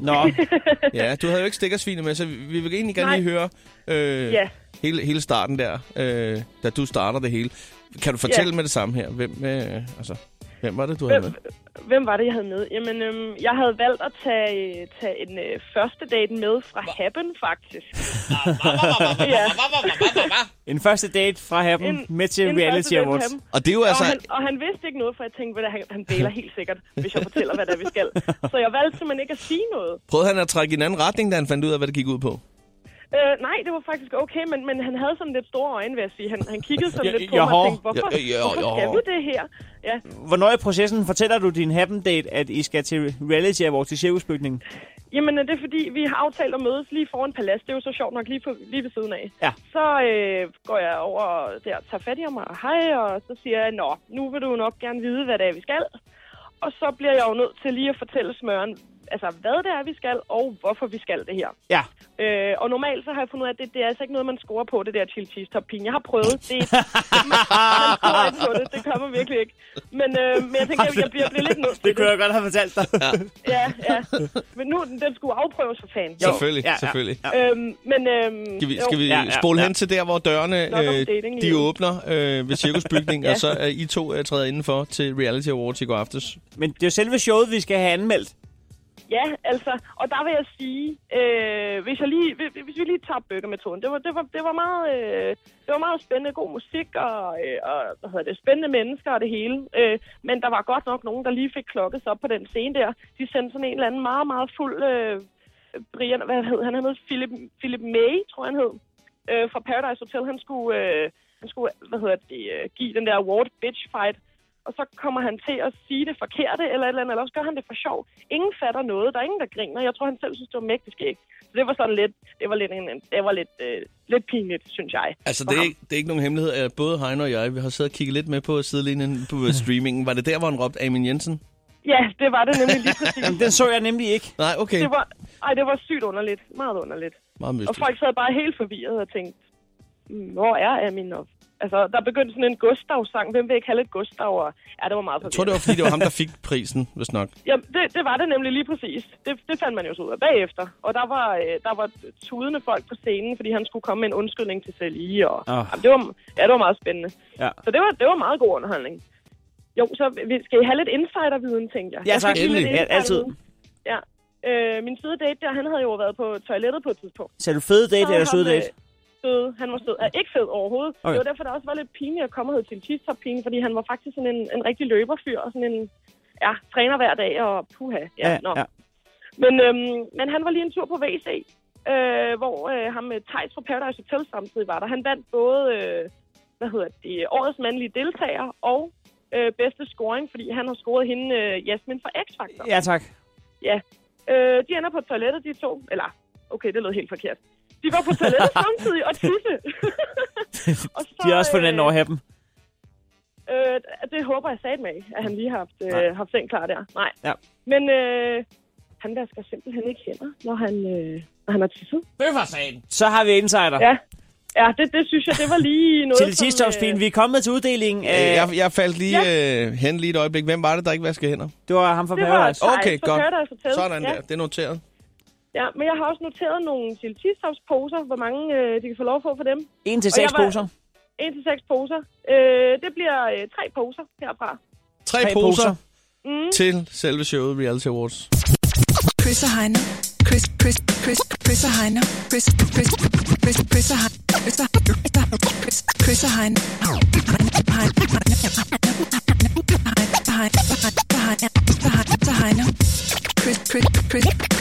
Nå, Ja, du havde jo ikke stikkersvinet med, så vi vi vil egentlig gerne Nej. lige høre øh, Ja. hele, hele starten der, øh, da du starter det hele. Kan du fortælle med det samme her? Hvem, øh, altså, hvem var det, du havde med? Hvem, var det, jeg havde med? Jamen, øhm, jeg havde valgt at tage, tage en øh, første date med fra Happen, faktisk. ja, en første date fra Happen En- med til en Reality Awards. Og det er jo altså... Og, han, og han vidste ikke noget, for jeg tænkte, at han, han deler helt sikkert, hvis jeg fortæller, hvad det er, vi skal. Så jeg valgte simpelthen ikke at sige noget. Prøvede han at trække i en anden retning, da han fandt ud af, hvad det gik ud på? Øh, nej, det var faktisk okay, men, men han havde sådan lidt store øjne, vil jeg sige. Han, han kiggede sådan Ja, lidt på jaha. mig og tænkte, hvorfor, Ja, ja, hvorfor ja. skal vi det her? Ja, Hvornår i processen fortæller du din Happen Date, at I skal til Reality Awards i Cirkusbygningen? Jamen, øh, det er fordi, vi har aftalt at mødes lige foran Palas. Det er jo så sjovt nok lige, på, lige ved siden af. Ja. Så øh, går jeg over der tager fat i ham og hej, og så siger jeg, nå, nu vil du nok gerne vide, hvad det er, vi skal. Og så bliver jeg jo nødt til lige at fortælle smøren, altså hvad det er, vi skal, og hvorfor vi skal det her. Ja. Øh, og normalt så har jeg fundet ud af, at det, det er altså ikke noget, man scorer på, det der chili cheese top pin. Jeg har prøvet det. man scorer ikke på det, det kommer virkelig ikke. Men, øh, men jeg tænker, jeg, jeg, bliver, jeg bliver lidt nødt til Det kunne jeg godt have fortalt dig. Ja, ja. Men nu, den skulle afprøves for fanden. Jo. Selvfølgelig, Ja, ja, selvfølgelig. ja. Øhm, men, øhm, Skal vi, jo, skal vi Ja, ja, spole ja. hen til der, hvor dørene øh, de åbner øh, ved cirkusbygningen, Ja. og så er I to øh, træder indenfor til Reality Awards i går aftes? Men det er jo selve showet, vi skal have anmeldt. Ja, altså, og der vil jeg sige, øh, hvis, jeg lige, hvis- hvis vi lige tager burgermetoden, det var, det var, det var meget, øh, det var meget spændende, god musik og, øh, og hvad hedder det, spændende mennesker og det hele. Øh, men der var godt nok nogen, der lige fik klokket sig op på den scene der. De sendte sådan en eller anden meget, meget fuld, øh, Brian, hvad hed han? Han hed Philip, Philip May, tror jeg han hed, øh, fra Paradise Hotel. Han skulle, øh, han skulle hvad hedder det, øh, give den der award bitch fight og så kommer han til at sige det forkerte, eller et eller andet, eller også gør han det for sjov. Ingen fatter noget, der er ingen, der griner. Jeg tror, han selv synes, det var mægtig skægt. Så det var sådan lidt, det var lidt, en, det var lidt, øh, lidt pinligt, synes jeg. Altså, det er, ikke, det er ikke nogen hemmelighed, at både Heino og jeg, vi har siddet og kigget lidt med på sidelinjen på streamingen. Var det der, hvor han råbte Amin Jensen? Ja, det var det nemlig lige præcis. Jamen, den så jeg nemlig ikke. Nej, okay. det var, ej, det var sygt underligt. Meget underligt. Meget Og mystisk. folk sad bare helt forvirret og tænkte, "Mm, hvor er Amin? Og, altså, der begyndte sådan en Gustav-sang. Hvem vil ikke have lidt Gustav? Og, ja, det var meget Jeg tror, det var, fordi det var ham, der fik prisen, hvis nok. Ja, det, det var det nemlig lige præcis. Det, det fandt man jo så ud af bagefter. Og der var, øh, der var tudende folk på scenen, fordi han skulle komme med en undskyldning til Celie. Og, Åh. jamen, det, var, ja, det var meget spændende. Ja. Så det var, det var meget god underholdning. Jo, så vi- skal I have lidt insiderviden, tænkte jeg. Ja, Jeg skal tak. lidt Endelig. Ja, altid. Ja. Øh, min søde date der, han havde jo været på toilettet på et tidspunkt. Så er du fed date eller ham, sød date? Sød. Han var sød. Er ikke fed overhovedet. Okay. Det var derfor, der også var lidt pinligt at komme ud til cheese top pine, fordi han var faktisk sådan en, en rigtig løberfyr og sådan en, ja, træner hver dag og puha. Ja, Ja, nå. ja. Men, øhm, men han var lige en tur på WC, øh, hvor øh, ham med Thijs fra Paradise Hotel samtidig var der. Han vandt både, øh, hvad hedder det, årets mandlige deltager og øh, bedste scoring, fordi han har scoret hende, øh, Jasmin fra X-Factor. Ja, tak. Ja. Øh, de ender på toilettet, de to. Eller, okay, det lød helt forkert. De var på toilettet samtidig og tisse. og så, De har også fået den øh, over Happen. Øh, det håber jeg sagde med, at han lige har haft, Nej. øh, haft seng klar der. Nej. Ja. Men øh, han vasker simpelthen ikke hænder, når han, øh, når han har tisset. Så har vi insider. Ja. Ja, det, det synes jeg, det var lige noget, Til Cheese Vi er kommet til uddelingen Øh, af... jeg, jeg faldt lige øh, hen lige et øjeblik. Hvem var det, der ikke vaskede hænder? Det var ham fra Det var Paradise. Okay, godt. Sådan ja. der. Det er noteret. Ja, men jeg har også noteret nogle til poser, hvor mange øh, de kan få lov at få for dem. En til Og jeg seks var- poser. En til seks poser. Øh, det bliver øh, tre poser herfra. Tre, Tre poser, poser. til selve showet Reality Awards. Chris og Heino. Chris, Chris, Chris, Chris og Heino. Chris, Chris, Chris, Chris og Heino. Chris og Chris, Chris og Heino. Heino. Chris, Chris, Chris, Chris, Chris og Heino. Heino. The, the, the,